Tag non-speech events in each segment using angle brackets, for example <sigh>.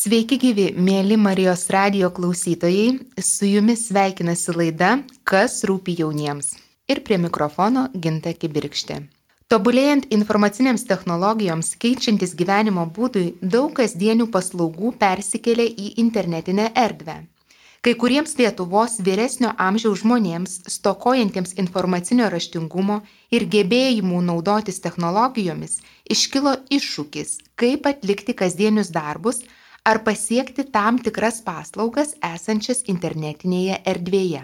Sveiki gyvi, mėly Marijos radio klausytojai, su jumis sveikinasi laida Kas rūpi jauniems. Ir prie mikrofono Ginta Kibirkštė. Tobulėjant informacinėms technologijoms, keičiantis gyvenimo būdui, daug kasdienių paslaugų persikėlė į internetinę erdvę. Kai kuriems Lietuvos vyresnio amžiaus žmonėms, stokojantiems informacinio raštingumo ir gebėjimų naudotis technologijomis, iškilo iššūkis, kaip atlikti kasdienius darbus ar pasiekti tam tikras paslaugas esančias internetinėje erdvėje.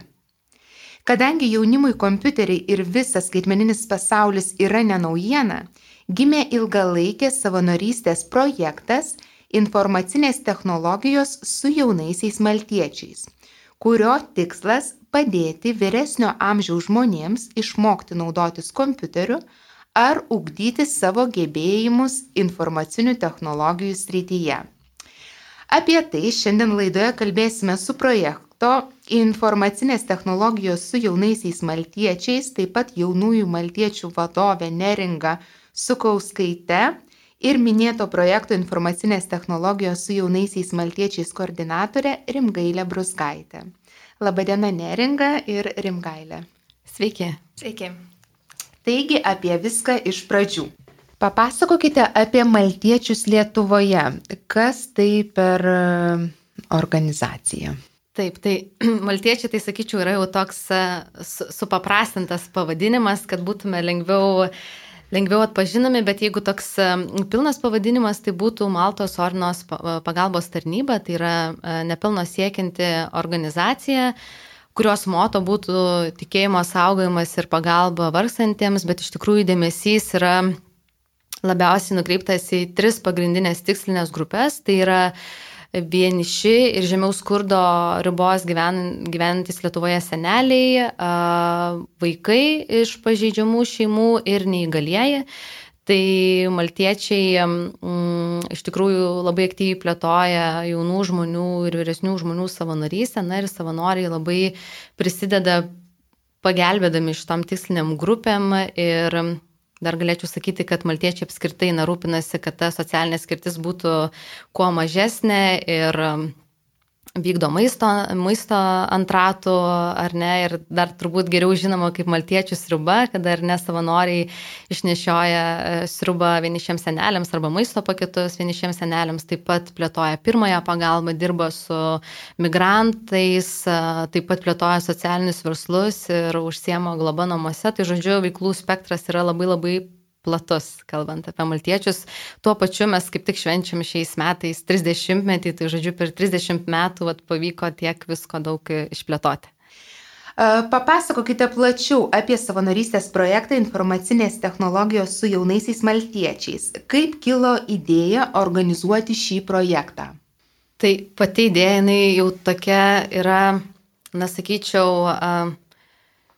Kadangi jaunimui kompiuteriai ir visas skaitmeninis pasaulis yra nenaujiena, gimė ilgalaikės savanorystės projektas informacinės technologijos su jaunaisiais maltiečiais, kurio tikslas padėti vyresnio amžiaus žmonėms išmokti naudotis kompiuteriu ar ugdyti savo gebėjimus informacinių technologijų srityje. Apie tai šiandien laidoje kalbėsime su projekto informacinės technologijos su jaunaisiais maltiečiais, taip pat jaunųjų maltiečių vadovė Neringa Sukauskaite ir minėto projekto informacinės technologijos su jaunaisiais maltiečiais koordinatorė Rimgailė Bruskaitė. Labadiena Neringa ir Rimgailė. Sveiki. Sveiki. Taigi apie viską iš pradžių. Papasakokite apie maltiečius Lietuvoje. Kas tai per e, organizacija? Taip, tai <clears throat> maltiečiai, tai sakyčiau, yra jau toks e, supaprastintas pavadinimas, kad būtume lengviau lengviau atpažinami, bet jeigu toks pilnas pavadinimas, tai būtų Maltos Ornos pagalbos tarnyba, tai yra e, nepilno siekianti organizacija kurios moto būtų tikėjimo saugojimas ir pagalba vargsantiems, bet iš tikrųjų dėmesys yra labiausiai nukreiptas į tris pagrindinės tikslinės grupės. Tai yra vieniši ir žemiau skurdo ribos gyven, gyvenantis Lietuvoje seneliai, vaikai iš pažeidžiamų šeimų ir neįgalieji. Tai maltiečiai mm, iš tikrųjų labai aktyviai plėtoja jaunų žmonių ir vyresnių žmonių savanorystę, na ir savanoriai labai prisideda pagelbėdami šitom tiksliniam grupėm ir Dar galėčiau sakyti, kad maltiečiai apskritai narūpinasi, kad ta socialinė skirtis būtų kuo mažesnė ir vykdo maisto, maisto ant ratų, ar ne, ir dar turbūt geriau žinoma kaip maltiečių sriuba, kada ar ne savanoriai išnešioja e, sriubą vienišiems seneliams arba maisto paketus vienišiems seneliams, taip pat plėtoja pirmąją pagalbą, dirba su migrantais, e, taip pat plėtoja socialinius verslus ir užsiema globa namuose, tai žodžiu, veiklų spektras yra labai labai platus, kalbant apie maltiečius. Tuo pačiu mes kaip tik švenčiam šiais metais 30 metį, tai žodžiu, per 30 metų vat, pavyko tiek visko daug išplėtoti. Papasakokite plačiau apie savanorystės projektą informacinės technologijos su jaunaisiais maltiečiais. Kaip kilo idėja organizuoti šį projektą? Tai pati idėja, jinai jau tokia yra, na sakyčiau, uh,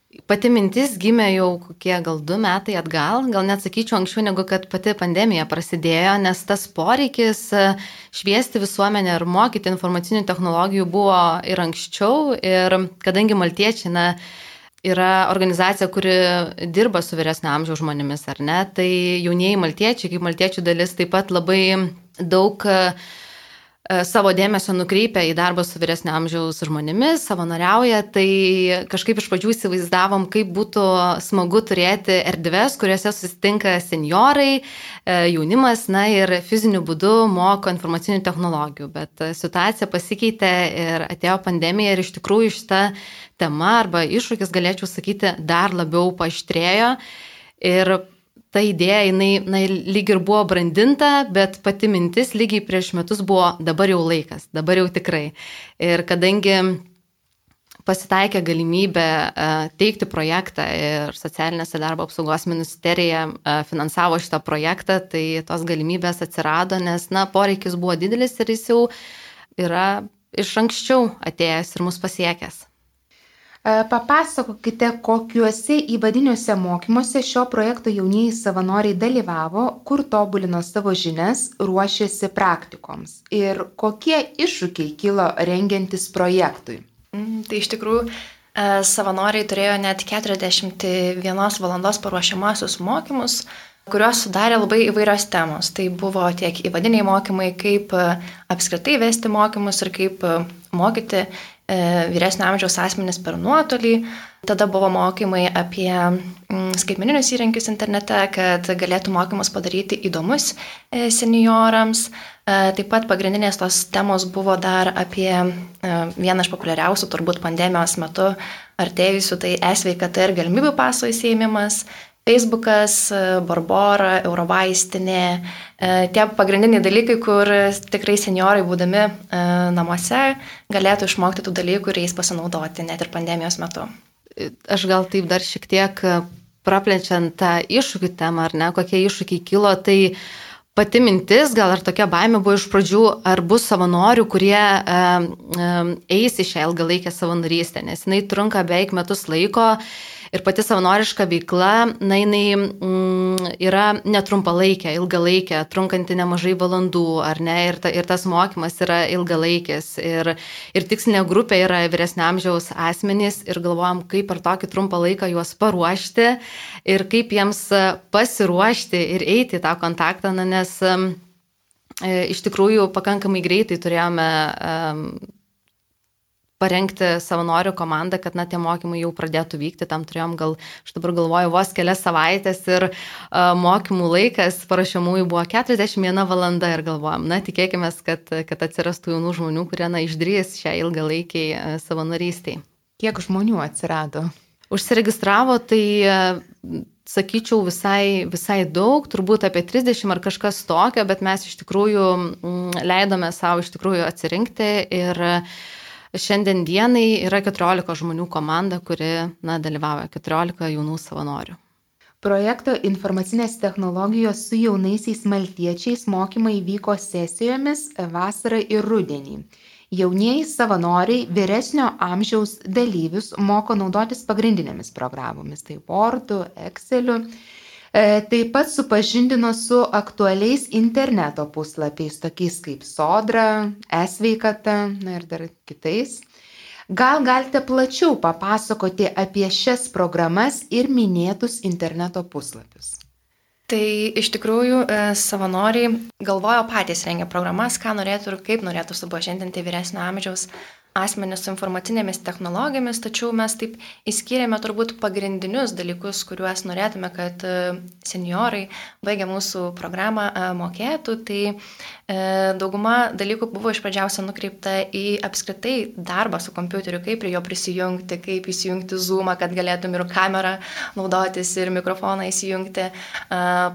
Pati mintis gimė jau kokie gal du metai atgal, gal net sakyčiau anksčiau negu kad pati pandemija prasidėjo, nes tas poreikis e, šviesti visuomenę ir mokyti informacinių technologijų buvo ir anksčiau. Ir kadangi maltiečiai na, yra organizacija, kuri dirba su vyresnio amžiaus žmonėmis, ar ne, tai jaunieji maltiečiai, kaip maltiečių dalis, taip pat labai daug E, savo dėmesio nukreipia į darbą su vyresnio amžiaus žmonėmis, savanoriauja, tai kažkaip iš pradžių įsivaizdavom, kaip būtų smagu turėti erdves, kuriuose susitinka seniorai, e, jaunimas, na ir fiziniu būdu moko informacinių technologijų. Bet e, situacija pasikeitė ir atėjo pandemija ir iš tikrųjų šita tema arba iššūkis, galėčiau sakyti, dar labiau paštrėjo. Ir ta idėja, jinai na, lyg ir buvo brandinta, bet pati mintis lygiai prieš metus buvo dabar jau laikas, dabar jau tikrai. Ir kadangi pasitaikė galimybė e, teikti projektą ir socialinės ir darbo apsaugos ministerija e, finansavo šitą projektą, tai tos galimybės atsirado, nes, na, poreikis buvo didelis ir jis jau yra iš anksčiau atėjęs ir mus pasiekęs. E, papasakokite, kokiuose įvadiniuose mokymuose šio projekto jaunieji savanoriai dalyvavo, kur tobulino savo žinias, ruošėsi praktikoms ir kokie iššūkiai kilo rengiantis projektui. Mm, tai iš tikrųjų e, savanoriai turėjo net 41 valandos paruošiamasius mokymus, kurios sudarė labai įvairios temos. Tai buvo tiek įvadiniai mokymai, kaip apskritai vesti mokymus ir kaip mokyti vyresnio amžiaus asmenis per nuotolį. Tada buvo mokymai apie mm, skaitmeninius įrankius internete, kad galėtų mokymus padaryti įdomus seniorams. Taip pat pagrindinės tos temos buvo dar apie vieną iš populiariausių turbūt pandemijos metu artėjusių, tai esveikata ir galimybių paso įsėmimas, Facebookas, Barbora, Eurovaistinė, tie pagrindiniai dalykai, kur tikrai seniorai būdami namuose galėtų išmokti tų dalykų ir jais pasinaudoti net ir pandemijos metu. Aš gal taip dar šiek tiek praplečiant tą iššūkių temą, ar ne, kokie iššūkiai kilo, tai pati mintis, gal ar tokia baimė buvo iš pradžių, ar bus savanorių, kurie e, e, eis į šią ilgalaikę savanorystę, nes jinai trunka beveik metus laiko Ir pati savanoriška veikla, na, jinai mm, yra netrumpalaikė, ilgalaikė, trunkanti nemažai valandų, ar ne, ir, ta, ir tas mokymas yra ilgalaikis. Ir, ir tikslinė grupė yra vyresniamžiaus asmenys ir galvojam, kaip per tokį trumpą laiką juos paruošti ir kaip jiems pasiruošti ir eiti į tą kontaktą, na, nes e, iš tikrųjų pakankamai greitai turėjome parengti savanorių komandą, kad na, tie mokymai jau pradėtų vykti. Tam turėjom gal, aš dabar galvoju, vos kelias savaitės ir uh, mokymų laikas parašymųjų buvo 41 valanda ir galvojom, na, tikėkime, kad, kad atsirastų jaunų žmonių, kurie na, išdrys šią ilgalaikiai uh, savanorystiai. Kiek žmonių atsirado? Užsiregistravo, tai uh, sakyčiau, visai, visai daug, turbūt apie 30 ar kažkas tokio, bet mes iš tikrųjų leidome savo iš tikrųjų atsirinkti ir uh, Šiandien dienai yra 14 žmonių komanda, kuri na, dalyvauja, 14 jaunų savanorių. Projekto informacinės technologijos su jaunaisiais maltiečiais mokymai vyko sesijomis vasarą ir rudenį. Jaunieji savanoriai vyresnio amžiaus dalyvius moko naudotis pagrindinėmis programomis - tai Wordu, Exceliu taip pat supažindino su aktualiais interneto puslapiais, tokiais kaip Sodra, Esveikata na ir dar kitais. Gal galite plačiau papasakoti apie šias programas ir minėtus interneto puslapius? Tai iš tikrųjų e, savanoriai galvojo patys rengia programas, ką norėtų ir kaip norėtų supažindinti vyresnio amžiaus asmenis su informacinėmis technologijomis, tačiau mes taip įskyrėme turbūt pagrindinius dalykus, kuriuos norėtume, kad e, seniorai baigę mūsų programą e, mokėtų. Tai e, dauguma dalykų buvo iš pradžiausio nukreipta į apskritai darbą su kompiuteriu, kaip prie jo prisijungti, kaip įsijungti Zoomą, kad galėtum ir kamerą naudotis, ir mikrofoną įsijungti.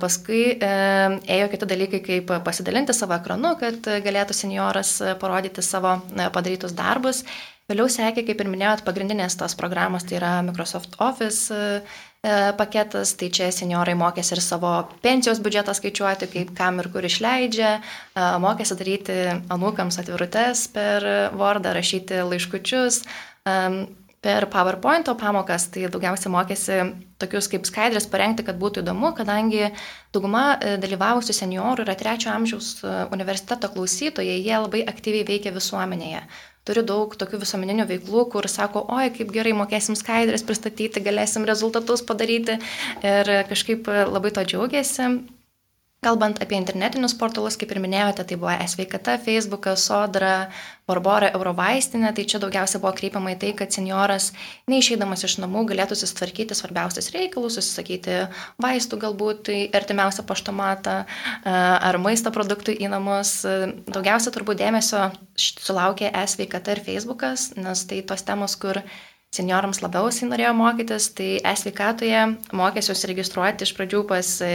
Paskui ėjo kiti dalykai, kaip pasidalinti savo ekranu, kad galėtų senioras parodyti savo padarytus darbus darbus. Vėliau sekė, kaip ir minėjot, pagrindinės tos programos, tai yra Microsoft Office e, e, paketas, tai čia seniorai mokėsi ir savo pensijos biudžetą skaičiuoti, kaip kam ir kur išleidžia, e, mokėsi daryti anūkams atvirutes per Wordą, rašyti laiškučius. Per PowerPoint pamokas tai daugiausiai mokėsi tokius kaip skaidrės parengti, kad būtų įdomu, kadangi dauguma dalyvavusių seniorų yra trečio amžiaus universiteto klausytojai, jie labai aktyviai veikia visuomenėje turiu daug tokių visuomeninių veiklų, kur sako, oi, kaip gerai mokėsim skaidrės pristatyti, galėsim rezultatus padaryti ir kažkaip labai to džiaugiasi. Kalbant apie internetinius portalus, kaip ir minėjote, tai buvo e-sveikata, Facebookas, Sodra, Barbora, Eurovaistinė, tai čia daugiausia buvo kreipiama į tai, kad senioras neišeidamas iš namų galėtų susitvarkyti svarbiausius reikalus, susisakyti vaistų galbūt į artimiausią paštomatą ar maisto produktų į namus. Daugiausia turbūt dėmesio sulaukė e-sveikata ir Facebookas, nes tai tos temos, kur seniorams labiausiai norėjo mokytis, tai e-sveikatoje mokėsiu užsiregistruoti iš pradžių pas e,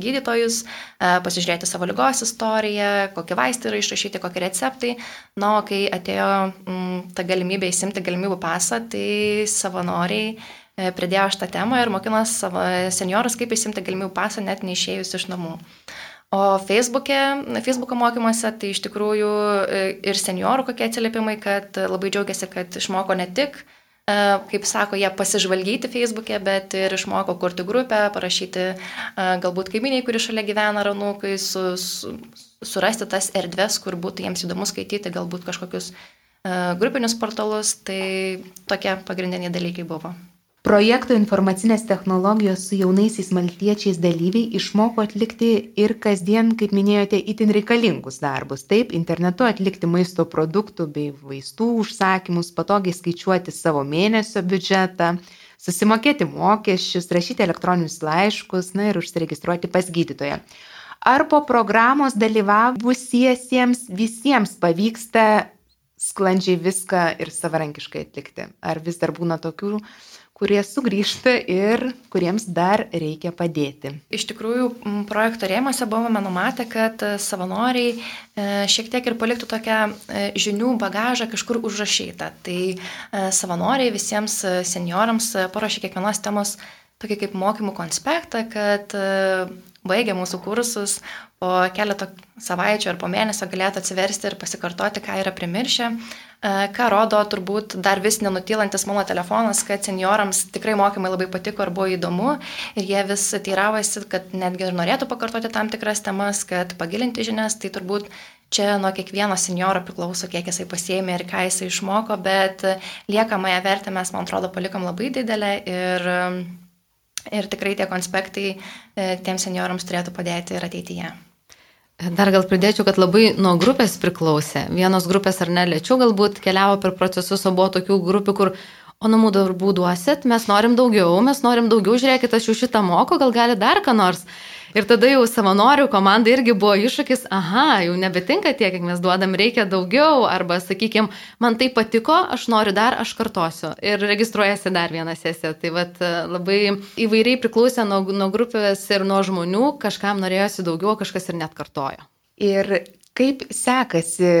gydytojus, e, pasižiūrėti savo lygos istoriją, kokie vaistai yra išrašyti, kokie receptai. Na, o kai atėjo m, mm, ta galimybė įsimti galimybių pasą, tai savanoriai e, pridėjo šitą temą ir mokino savo seniorus, kaip įsimti galimybių pasą, net neišėjus iš namų. O Facebook'e, Facebook'o mokymuose tai iš tikrųjų ir seniorų kokie atsiliepimai, kad labai džiaugiasi, kad išmoko ne tik uh, kaip sako, jie pasižvalgyti Facebook'e, bet ir išmoko kurti grupę, parašyti e, galbūt kaiminiai, kuri šalia gyvena ranūkai, su, su, surasti tas erdves, kur būtų jiems įdomu skaityti, galbūt kažkokius e, grupinius portalus, tai tokie pagrindiniai dalykai buvo. Projekto informacinės technologijos su jaunaisiais maltiečiais dalyviai išmoko atlikti ir kasdien, kaip minėjote, itin reikalingus darbus. Taip, internetu atlikti maisto produktų bei vaistų užsakymus, patogiai skaičiuoti savo mėnesio biudžetą, susimokėti mokesčius, rašyti elektroninius laiškus, na ir užsiregistruoti pas gydytoją. Ar po programos dalyvavusiesiems visiems pavyksta sklandžiai viską ir savarankiškai atlikti? Ar vis dar būna tokių kurie sugrįžta ir kuriems dar reikia padėti. Iš tikrųjų, projekto rėmose buvome numatę, kad e, savanoriai e, šiek tiek ir paliktų tokią e, žinių bagažą kažkur užrašytą. Tai savanoriai visiems seniorams paruošė kiekvienos temos tokį kaip mokymų konspektą, kad baigę mūsų kursus, po keleto savaičių ar po mėnesio galėtų atsiversti ir pasikartoti, ką yra primiršę, e, ką rodo turbūt dar vis nenutylantis mano telefonas, kad seniorams tikrai mokymai labai patiko ir buvo įdomu. Ir jie vis teiravasi, kad netgi ir norėtų pakartoti tam tikras temas, kad pagilinti žinias, tai turbūt čia nuo kiekvieno senioro priklauso, kiek jisai pasėmė ir ką jisai išmoko, bet liekamąją vertę mes, man atrodo, palikom labai didelę ir Ir tikrai tie konspektai e, tiems seniorams turėtų padėti ir ateityje. Dar gal pridėčiau, kad labai nuo grupės priklausė. Vienos grupės ar ne lėčiau galbūt keliavo per procesus, o buvo tokių grupių, kur, o namų darbų duosit, mes norim daugiau, mes norim daugiau, žiūrėkit, aš jau šitą moku, gal gali dar ką nors. Ir tada jau savanorių komanda irgi buvo iššūkis, aha, jau nebetinka tiek, kiek mes duodam, reikia daugiau, arba, sakykime, man tai patiko, aš noriu dar, aš kartosiu. Ir registruojasi dar vieną sesiją. Tai vat, labai įvairiai priklausė nuo, nuo grupės ir nuo žmonių, kažkam norėjosi daugiau, kažkas ir net kartojo. Ir kaip sekasi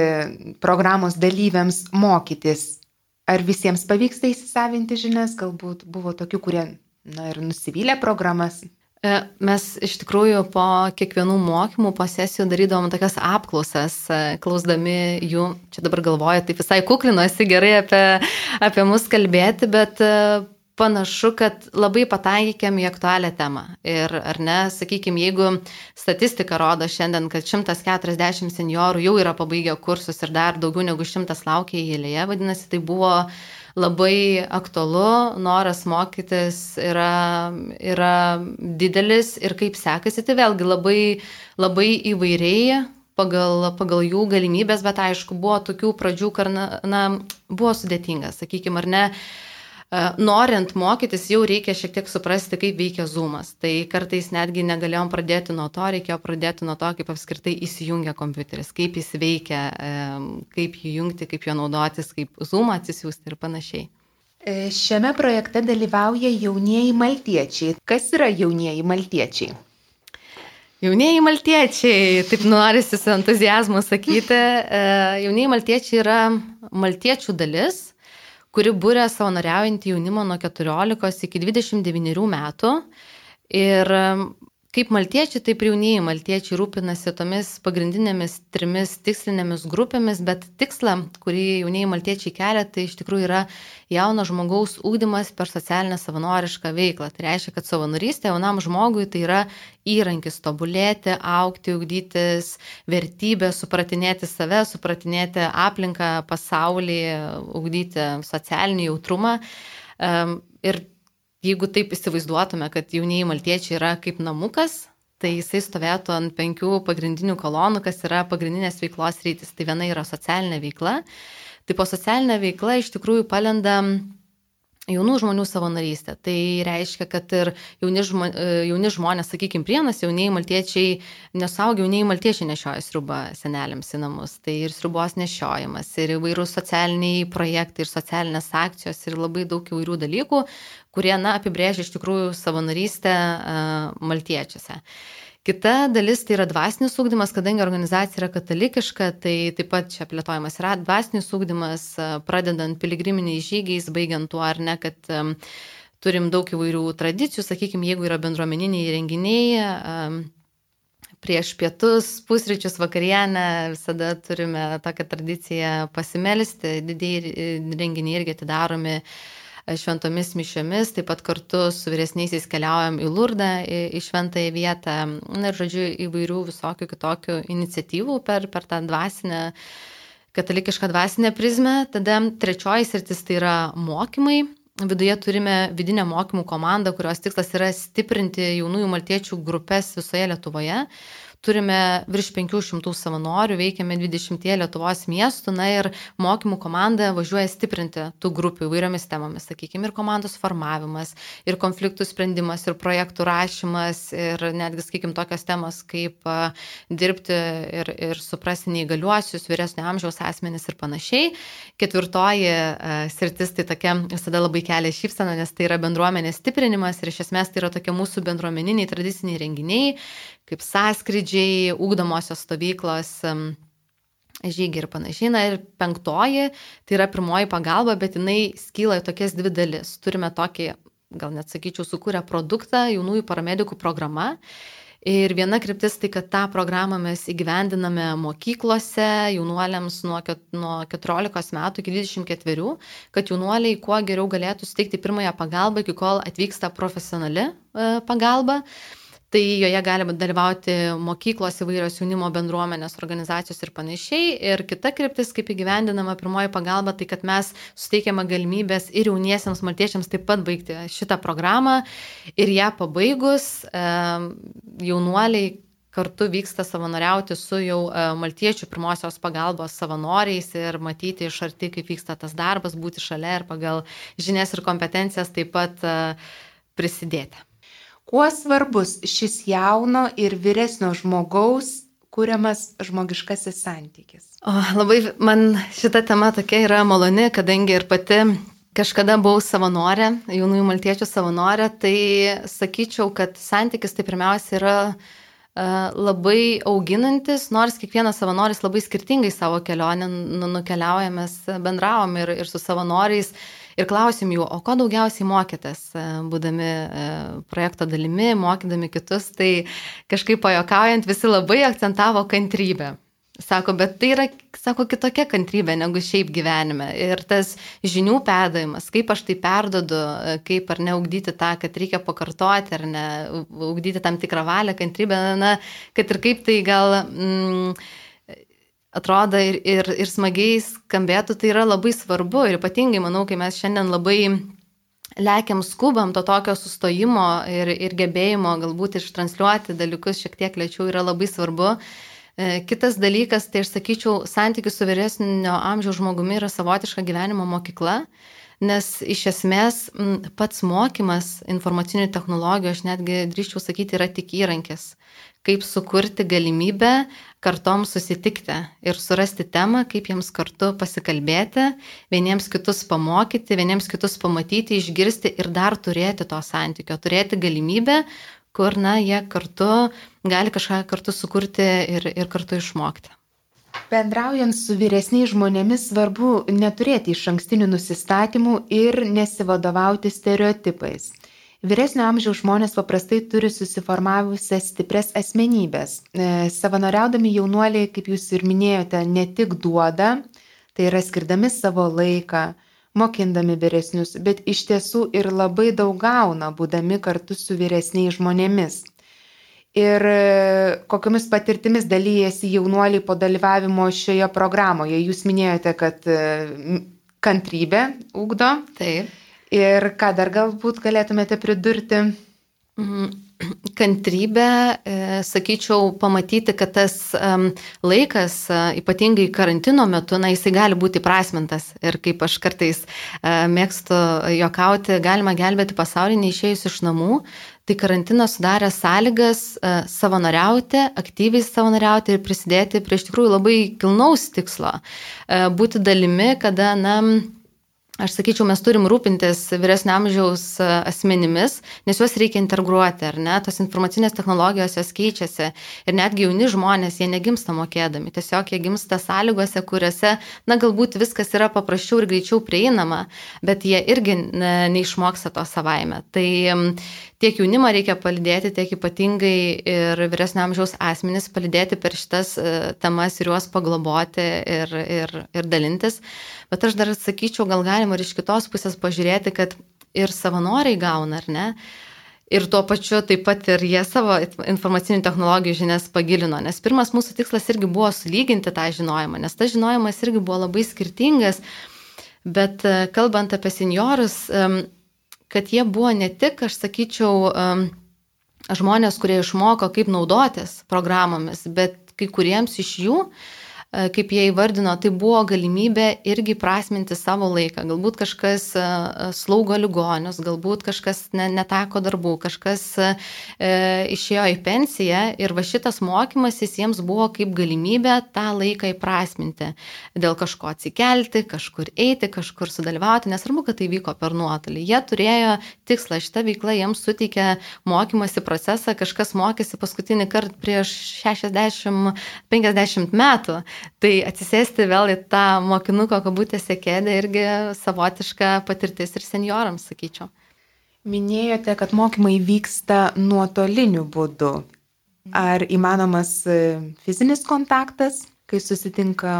programos dalyviams mokytis? Ar visiems pavyksta įsisavinti žinias, galbūt buvo tokių, kurie na, ir nusivylė programas? E, mes iš tikrųjų po kiekvienų mokymų, po sesijų darydavom tokias apklausas, e, klausdami jų, čia dabar galvoju, taip visai kuklinuosi gerai apie, apie mus kalbėti, bet e, panašu, kad labai pataikėm į aktualią temą. Ir ar ne, sakykime, jeigu statistika rodo šiandien, kad 140 seniorų jau yra pabaigę kursus ir dar daugiau negu 100 laukia eilėje, vadinasi, tai buvo labai aktualu, noras mokytis yra, yra didelis ir kaip sekasi, tai vėlgi labai, labai įvairiai pagal, pagal jų galimybės, bet aišku, buvo tokių pradžių, kad na, na, buvo sudėtinga, sakykime, ar ne. E, norint mokytis, jau reikia šiek tiek suprasti, kaip veikia zoomas. Tai kartais netgi negalėjom pradėti nuo to, reikėjo pradėti nuo to, kaip apskritai įsijungia kompiuteris, kaip jis veikia, e, kaip jį jungti, kaip jo naudotis, kaip zoomą atsisiųsti ir panašiai. E, šiame projekte dalyvauja jaunieji maltiečiai. Kas yra jaunieji maltiečiai? Jaunieji maltiečiai, taip norisi su entuzijazmu sakyti, jaunieji maltiečiai yra maltiečių dalis, kuri būrė savanoriaujantį jaunimą nuo 14 iki 29 metų. Ir Kaip maltiečiai, taip jaunieji maltiečiai rūpinasi tomis pagrindinėmis trimis tikslinėmis grupėmis, bet tikslą, kurį jaunieji maltiečiai kelia, tai iš tikrųjų yra jauno žmogaus ūkdymas per socialinę savanorišką veiklą. Tai reiškia, kad savanorystė jaunam žmogui tai yra įrankis tobulėti, aukti, ugdytis vertybę, supratinėti save, supratinėti aplinką, pasaulį, ugdyti socialinį jautrumą. Ir jeigu taip įsivaizduotume, kad jaunieji maltiečiai yra kaip namukas, tai jisai stovėtų ant penkių pagrindinių kolonų, kas yra pagrindinės veiklos rytis. Tai viena yra socialinė veikla. Tai po socialinė veikla iš tikrųjų palenda jaunų žmonių savanorystė. Tai reiškia, kad ir jauni, žmo, e, jauni žmonės, sakykime, prienas, jaunieji maltiečiai, nesaugia jaunieji maltiečiai nešioja sriubą seneliams į namus. Tai ir sriubos nešiojimas, ir įvairūs socialiniai projektai, ir socialinės akcijos, ir labai daug įvairių dalykų, kurie, na, apibrėžia iš tikrųjų savanorystę uh, maltiečiuose. Kita dalis tai yra dvasinis ūkdymas, kadangi organizacija yra katalikiška, tai taip pat čia plėtojamas yra dvasinis ūkdymas, pradedant piligriminiais žygiais, baigiant tuo ar ne, kad turim daug įvairių tradicijų, sakykime, jeigu yra bendruomeniniai renginiai, prieš pietus, pusryčius, vakarienę visada turime tokią tradiciją pasimelsti, didėjai renginiai irgi atidaromi šventomis mišiomis, taip pat kartu su vyresniaisiais keliaujam į Lurdą, į, į šventąją vietą. Na ir, žodžiu, įvairių visokių kitokių iniciatyvų per, per tą dvasinę, katalikišką dvasinę prizmę. Tada trečioji sritis tai yra mokymai. viduje turime vidinę mokymų komandą, kurios tikslas yra stiprinti jaunųjų maltiečių grupės visoje Lietuvoje turime virš 500 savanorių, veikiame 20 Lietuvos miestų, na ir mokymų komanda važiuoja stiprinti tų grupių įvairiomis temomis, sakykime, ir komandos formavimas, ir konfliktų sprendimas, ir projektų rašymas, ir netgi, sakykime, tokios temos kaip dirbti ir, ir suprasti neįgaliuosius, vyresnio amžiaus asmenys ir panašiai. Ketvirtoji sritis tai tokia visada labai kelia šypseną, nes tai yra bendruomenės stiprinimas ir iš esmės tai yra tokie mūsų bendruomeniniai tradiciniai renginiai, kaip sąskrydžiai, ūkdomosios stovyklos, žygiai ir panašiai. Na ir penktoji, tai yra pirmoji pagalba, bet jinai skyla į tokias dvi dalis. Turime tokį, gal net sakyčiau, sukūrę produktą, jaunųjų paramedikų programa. Ir viena kryptis tai, kad tą programą mes įgyvendiname mokyklose, jaunuoliams nuo 14 metų iki 24, kad jaunuoliai kuo geriau galėtų suteikti pirmąją pagalbą, iki kol atvyksta profesionali e, pagalba. Tai joje gali dalyvauti mokyklos įvairios jaunimo bendruomenės, organizacijos ir panašiai. Ir kita kryptis, kaip įgyvendinama pirmoji pagalba, tai kad mes suteikiame galimybės ir jauniesiems maltiečiams taip pat baigti šitą programą. Ir ją pabaigus, jaunuoliai kartu vyksta savanoriauti su jau maltiečių pirmosios pagalbos savanoriais ir matyti iš arti, kaip vyksta tas darbas, būti šalia ir pagal žinias ir kompetencijas taip pat prisidėti. Kuo svarbus šis jauno ir vyresnio žmogaus kuriamas žmogiškasis santykis? O, labai man šita tema tokia yra maloni, kadangi ir pati kažkada buvau savanorė, jaunųjų maltiečių savanorė, tai sakyčiau, kad santykis tai pirmiausia yra labai auginantis, nors kiekvienas savanoris labai skirtingai savo kelionę nu, nukeliauja, mes bendravom ir, ir su savanoriais ir klausim jų, o ko daugiausiai mokėtės, e, būdami e, projekto dalimi, mokydami kitus, tai kažkaip pajokaujant visi labai akcentavo kantrybę. Sako, bet tai yra, sako, kitokia kantrybė negu šiaip gyvenime. Ir tas žinių perdavimas, kaip aš tai perdodu, e, kaip ar neugdyti tą, kad reikia pakartoti, ar ne, ugdyti tam tikrą valią, kantrybę, na, kad ir kaip tai gal... Mm, atrodo ir, ir, ir smagiai skambėtų, tai yra labai svarbu ir ypatingai, manau, kai mes šiandien labai lekiam skubam, to tokio sustojimo ir, ir gebėjimo galbūt ištransliuoti dalykus šiek tiek lėčiau yra labai svarbu. E, kitas dalykas, tai aš sakyčiau, santykius su vyresnio amžiaus žmogumi yra savotiška gyvenimo mokykla, nes iš esmės pats mokymas informacinių technologijų, aš netgi drįščiau sakyti, yra tik įrankis kaip sukurti galimybę kartom susitikti ir surasti temą, kaip jiems kartu pasikalbėti, vieniems kitus pamokyti, vieniems kitus pamatyti, išgirsti ir dar turėti to santykio, turėti galimybę, kur, na, jie kartu gali kažką kartu sukurti ir, ir kartu išmokti. Bendraujant su vyresniais žmonėmis svarbu neturėti iš ankstinių nusistatymų ir nesivadovauti stereotipais. Vyresnio amžiaus žmonės paprastai turi susiformavusias stipres asmenybės. E, savanoriaudami jaunuoliai, kaip jūs ir minėjote, ne tik duoda, tai yra skirdami savo laiką, mokindami vyresnius, bet iš tiesų ir labai daug gauna, būdami kartu su vyresniais žmonėmis. Ir e, kokiamis patirtimis dalyjasi jaunuoliai po dalyvavimo šioje programoje. Jūs minėjote, kad e, kantrybė ugdo. Taip. Ir ką dar galbūt galėtumėte pridurti? Mhm. Kantrybė, e, sakyčiau, pamatyti, kad tas laikas, e, ypatingai karantino metu, na, jisai gali būti prasmintas. Ir kaip aš kartais e, mėgstu jokauti, galima gelbėti pasaulį neišėjus iš namų. Tai karantinas sudarė sąlygas savanoriauti, aktyviai savanoriauti ir prisidėti prie iš tikrųjų labai kilnaus tikslo. Būti dalimi, kada, na, Aš sakyčiau, mes turim rūpintis vyresnio amžiaus e, asmenimis, nes juos reikia integruoti, ar ne? Tos informacinės technologijos jos keičiasi ir netgi jauni žmonės, jie negimsta mokėdami, tiesiog jie gimsta sąlygose, kuriuose, na, galbūt viskas yra paprasčiau ir greičiau prieinama, bet jie irgi ne, neišmoksta to savaime. Tai tiek jaunimą reikia palidėti, tiek ypatingai ir vyresnio amžiaus asmenys palidėti per šitas e, temas ir juos pagloboti ir, ir, ir dalintis. Bet aš dar sakyčiau, gal galima ir iš kitos pusės pažiūrėti, kad ir savanoriai gauna, ar ne? Ir tuo pačiu taip pat ir jie savo informacinių technologijų žinias pagilino, nes pirmas mūsų tikslas irgi buvo sulyginti tą žinojimą, nes tas žinojimas irgi buvo labai skirtingas Bet e, kalbant apie seniorus, kad jie buvo ne tik, aš sakyčiau, žmonės, kurie išmoko, kaip naudotis programomis, bet kai kuriems iš jų E, kaip jie įvardino, tai buvo galimybė irgi prasminti savo laiką. Galbūt kažkas e, e, slaugo ligonius, galbūt kažkas ne, neteko darbų, kažkas e, išėjo į pensiją ir va šitas mokymasis jiems buvo kaip galimybė tą laiką įprasminti. Dėl kažko atsikelti, kažkur eiti, kažkur sudalyvauti, nesvarbu, kad tai vyko per nuotolį. Jie turėjo tikslą, šitą veiklą jiems suteikė mokymasi procesą, kažkas mokėsi paskutinį kartą prieš 60-50 metų. Tai atsisėsti vėl į tą mokinuko kabutėse kėdę irgi savotiška patirtis ir seniorams, sakyčiau. Minėjote, kad mokymai vyksta nuotoliniu būdu. Ar įmanomas e, fizinis kontaktas, kai susitinka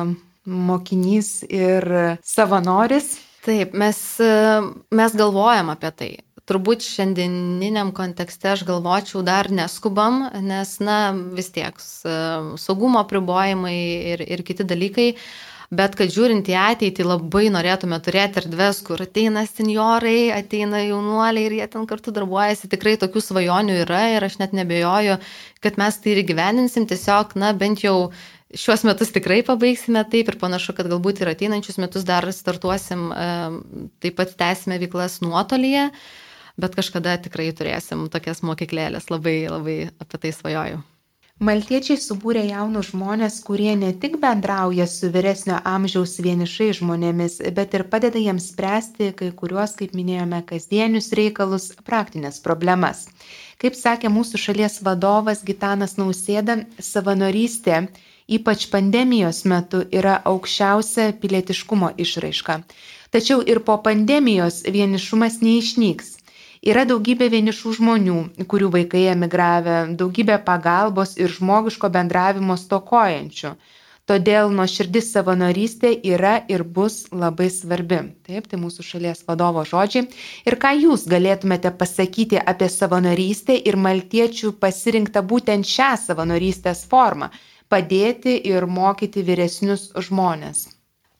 mokinys ir savanoris? Taip, mes, e, mes galvojam apie tai turbūt šiandieniniam kontekste aš galvočiau dar neskubam, nes, na, vis tiek saugumo pribojimai ir, ir kiti dalykai. Bet kad žiūrint į ateitį, labai norėtume turėti erdves, kur ateina seniorai, ateina jaunuoliai ir jie ten kartu darbuojasi. Tikrai tokių svajonių yra ir aš net nebejoju, kad mes tai ir gyveninsim. Tiesiog, na, bent jau šiuos metus tikrai pabaigsime taip ir panašu, kad galbūt ir ateinančius metus dar startuosim, taip pat tęsime veiklas nuotolyje bet kažkada tikrai turėsim tokias mokyklėlės, labai labai apie tai svajoju. Maltiečiai subūrė jaunus žmonės, kurie ne tik bendrauja su vyresnio amžiaus vienišai žmonėmis, bet ir padeda jiems spręsti kai kuriuos, kaip minėjome, kasdienius reikalus, praktinės problemas. Kaip sakė mūsų šalies vadovas Gitanas Nausėda, savanorystė, ypač pandemijos metu, yra aukščiausia pilietiškumo išraiška. Tačiau ir po pandemijos vienišumas neišnyks. Yra daugybė vienišų žmonių, kurių vaikai emigravę, daugybė pagalbos ir žmogiško bendravimo stokojančių. Todėl nuoširdis savanorystė yra ir bus labai svarbi. Taip, tai mūsų šalies vadovo žodžiai. Ir ką jūs galėtumėte pasakyti apie savanorystę ir maltiečių pasirinktą būtent šią savanorystės formą - padėti ir mokyti vyresnius žmonės?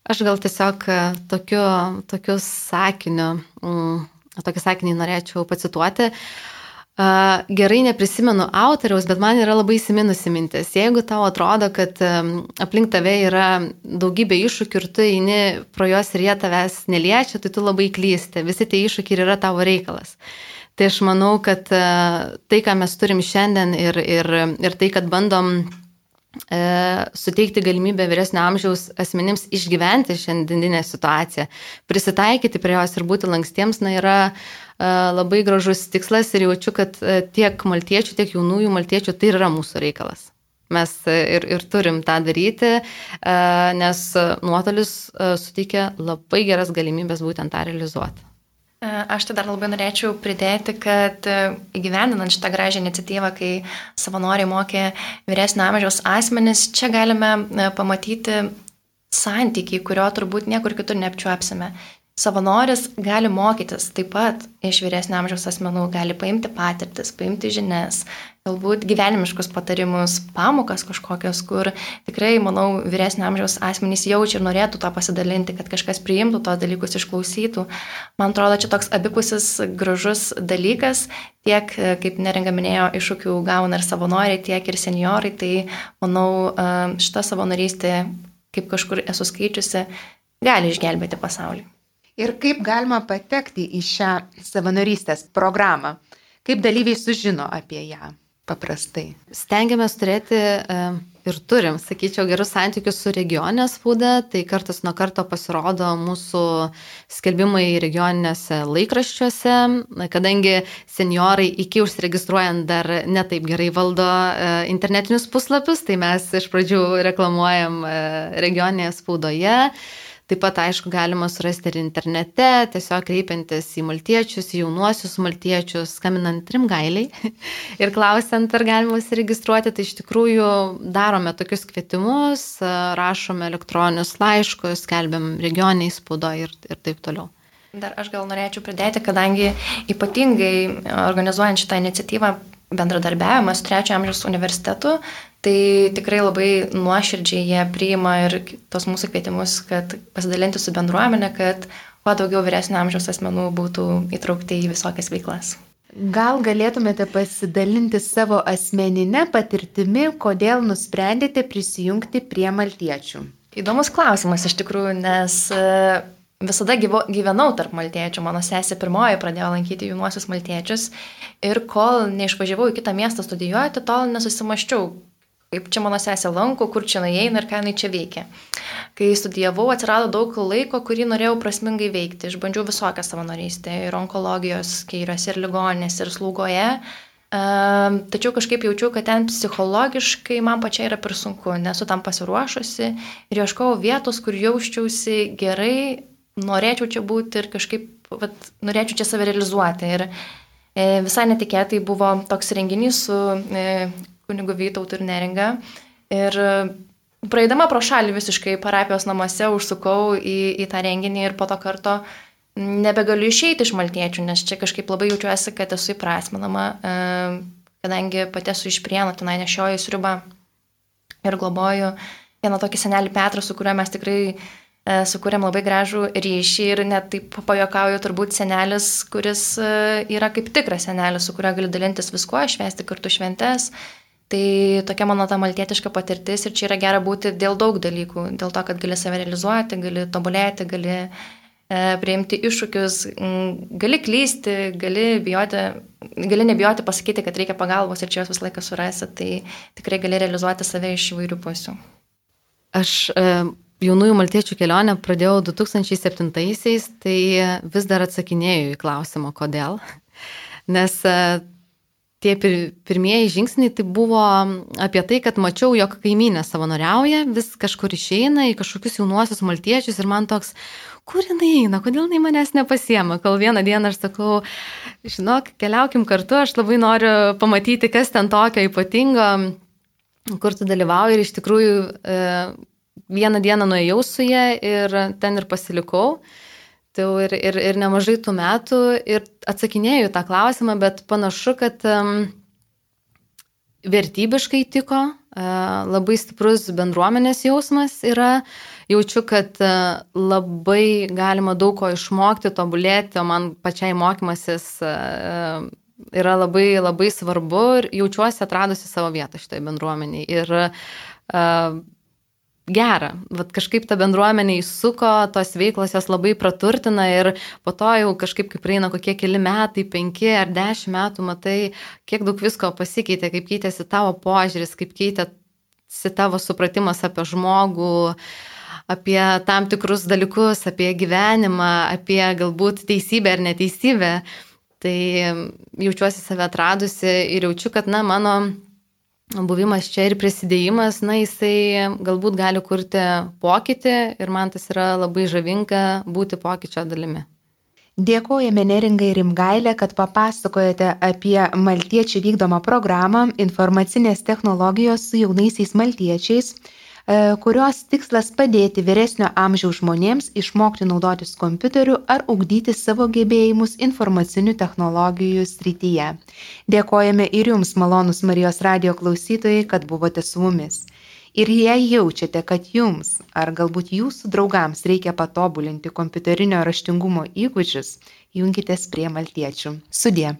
Aš gal tiesiog tokiu, tokiu sakiniu mm, tokį sakinį norėčiau pacituoti. Gerai neprisimenu autoriaus, bet man yra labai įsiminusi mintis. Jeigu tau atrodo, kad aplink tave yra daugybė iššūkių ir tu eini pro juos ir jie tavęs neliečia, tai tu labai klysti. Visi tie iššūkiai yra tavo reikalas. Tai aš manau, kad tai, ką mes turim šiandien ir, ir, ir tai, kad bandom suteikti galimybę vyresnio amžiaus asmenims išgyventi šiandieninę situaciją, prisitaikyti prie jos ir būti lankstiems, na, yra e, labai gražus tikslas ir jaučiu, kad e, tiek maltiečių, tiek jaunųjų maltiečių tai yra mūsų reikalas. Mes e, ir, ir turim tą daryti, e, nes nuotolis e, suteikia labai geras galimybės būtent tą realizuoti. E, aš tai dar labai norėčiau pridėti, kad e, įgyvendinant šitą gražią iniciatyvą, kai savanoriai mokė vyresnio amžiaus asmenis, čia galime e, pamatyti santykį, kurio turbūt niekur kitur neapčiuopsime. Savanoris gali mokytis taip pat iš vyresnio amžiaus asmenų, gali paimti patirtis, paimti žinias, galbūt gyvenimiškus patarimus, pamokas kažkokios, kur tikrai, manau, vyresnio amžiaus asmenys jaučia ir norėtų to pasidalinti, kad kažkas priimtų tos dalykus, išklausytų. Man atrodo, čia toks abipusis gražus dalykas, tiek, kaip neringa minėjo, iššūkių gauna ir savanoriai, tiek ir seniorai, tai manau, šita savanorystė, kaip kažkur esu skaičiusi, gali išgelbėti pasaulį. Ir kaip galima patekti į šią savanorystės programą, kaip dalyviai sužino apie ją paprastai. Stengiamės turėti e, ir turim, sakyčiau, gerus santykius su regioninė spauda, tai kartas nuo karto pasirodo mūsų skelbimai regioninėse laikraščiuose, kadangi seniorai iki užsiregistruojant dar netaip gerai valdo e, internetinius puslapius, tai mes iš pradžių reklamuojam e, regioninėje spaudoje. Taip pat, aišku, galima surasti ir internete, tiesiog kreipiantis į maltiečius, į jaunuosius maltiečius, skambinant rimgailiai <laughs> ir klausiant, ar galima įsiregistruoti. Tai iš tikrųjų darome tokius kvietimus, rašome elektroninius laiškus, skelbiam regioniai spaudo ir, ir taip toliau. Dar aš gal norėčiau pridėti, kadangi ypatingai organizuojant šitą iniciatyvą bendradarbiavimas su trečio amžiaus universitetu, Tai tikrai labai nuoširdžiai jie priima ir tos mūsų kvietimus, kad pasidalinti su bendruomenė, kad kuo daugiau vyresnio amžiaus asmenų būtų įtraukti į visokias veiklas. Gal galėtumėte pasidalinti savo asmeninę patirtimi, kodėl nusprendėte prisijungti prie maltiečių? Įdomus klausimas iš tikrųjų, nes visada gyvo, gyvenau tarp maltiečių, mano sesė pirmoji pradėjo lankyti jaunuosius maltiečius ir kol neišvažiavau į kitą miestą studijuoti, tol nesusimaščiau, kaip čia mano sesė lanko, kur čia nueina ir ką jinai čia veikia. Kai studijavau, atsirado daug laiko, kurį norėjau prasmingai veikti. Išbandžiau visokią savanorystę ir onkologijos skyriuose, ir ligoninėse, ir slaugoje. Uh, tačiau kažkaip jaučiu, kad ten psichologiškai man pačiai yra per sunku, nesu tam pasiruošusi ir ieškojau vietos, kur jausčiausi gerai norėčiau čia būti ir kažkaip, vat, norėčiau čia save realizuoti. Ir e, visai netikėtai buvo toks renginys su e, kunigu Vytautu ir Neringa. Ir e, praeidama pro šalį visiškai parapijos namuose užsukau į, į tą renginį ir po to karto nebegaliu išeiti iš maltiečių, nes čia kažkaip labai jaučiuosi, kad esu įprasminama, e, kadangi pati esu iš prienų, tenai nešioju sriubą ir globoju vieną tokį senelį Petrą, su kuriuo mes tikrai E, sukūrėm labai gražų ryšį ir net taip pajokauju turbūt senelis, kuris yra kaip tikras senelis, su kuriuo gali dalintis viskuo, švęsti kartu šventes. Tai tokia mano ta maltietiška patirtis ir čia yra gera būti dėl daug dalykų, dėl to, kad gali save realizuoti, gali tobulėti, gali e, priimti iššūkius, gali klysti, gali, bijoti, gali nebijoti pasakyti, kad reikia pagalbos ir čia jos visą laiką surasi, tai tikrai gali realizuoti save iš įvairių pusių. Aš e, jaunųjų maltiečių kelionę pradėjau 2007-aisiais, tai vis dar atsakinėjau į klausimą, kodėl. Nes tie pirmieji žingsniai tai buvo apie tai, kad mačiau, jog kaimynė savanoriauja, vis kažkur išeina į kažkokius jaunuosius maltiečius ir man toks, kur jinai eina, kodėl jinai manęs nepasiema. Kol vieną dieną aš sakau, žinok, keliaukim kartu, aš labai noriu pamatyti, kas ten tokio ypatingo, kur tu dalyvauji ir iš tikrųjų e, vieną dieną nuėjau su ją ir ten ir pasilikau. Tai ir, ir, ir nemažai tų metų ir atsakinėjau tą klausimą, bet panašu, kad um, vertybiškai tiko, uh, labai stiprus bendruomenės jausmas yra, jaučiu, kad uh, labai galima daug ko išmokti, tobulėti, o man pačiai mokymasis uh, yra labai, labai svarbu ir jaučiuosi atradusi savo vietą šitoje bendruomeniai. Ir uh, gera. Vat kažkaip ta bendruomenė įsuko, tos veiklos jas labai praturtina ir po to jau kažkaip, kai praeina kokie keli metai, penki ar dešimt metų, matai, kiek daug visko pasikeitė, kaip keitėsi tavo požiūris, kaip keitėsi tavo supratimas apie žmogų apie tam tikrus dalykus, apie gyvenimą, apie galbūt teisybę ar neteisybę. Tai jaučiuosi save atradusi ir jaučiu, kad, na, mano buvimas čia ir prisidėjimas, na, jisai galbūt gali kurti pokytį ir man tas yra labai žavinga būti pokyčio dalimi. Dėkojame Neringai Rimgailė, kad papasakojate apie maltiečių vykdomą programą informacinės technologijos su jaunaisiais maltiečiais kurios tikslas padėti vyresnio amžiaus žmonėms išmokti naudotis kompiuteriu ar ugdyti savo gebėjimus informacinių technologijų srityje. Dėkojame ir jums, malonus Marijos radio klausytojai, kad buvote su mumis. Ir jei jaučiate, kad jums ar galbūt jūsų draugams reikia patobulinti kompiuterinio raštingumo įgūdžius, jungitės prie maltiečių. Sudė.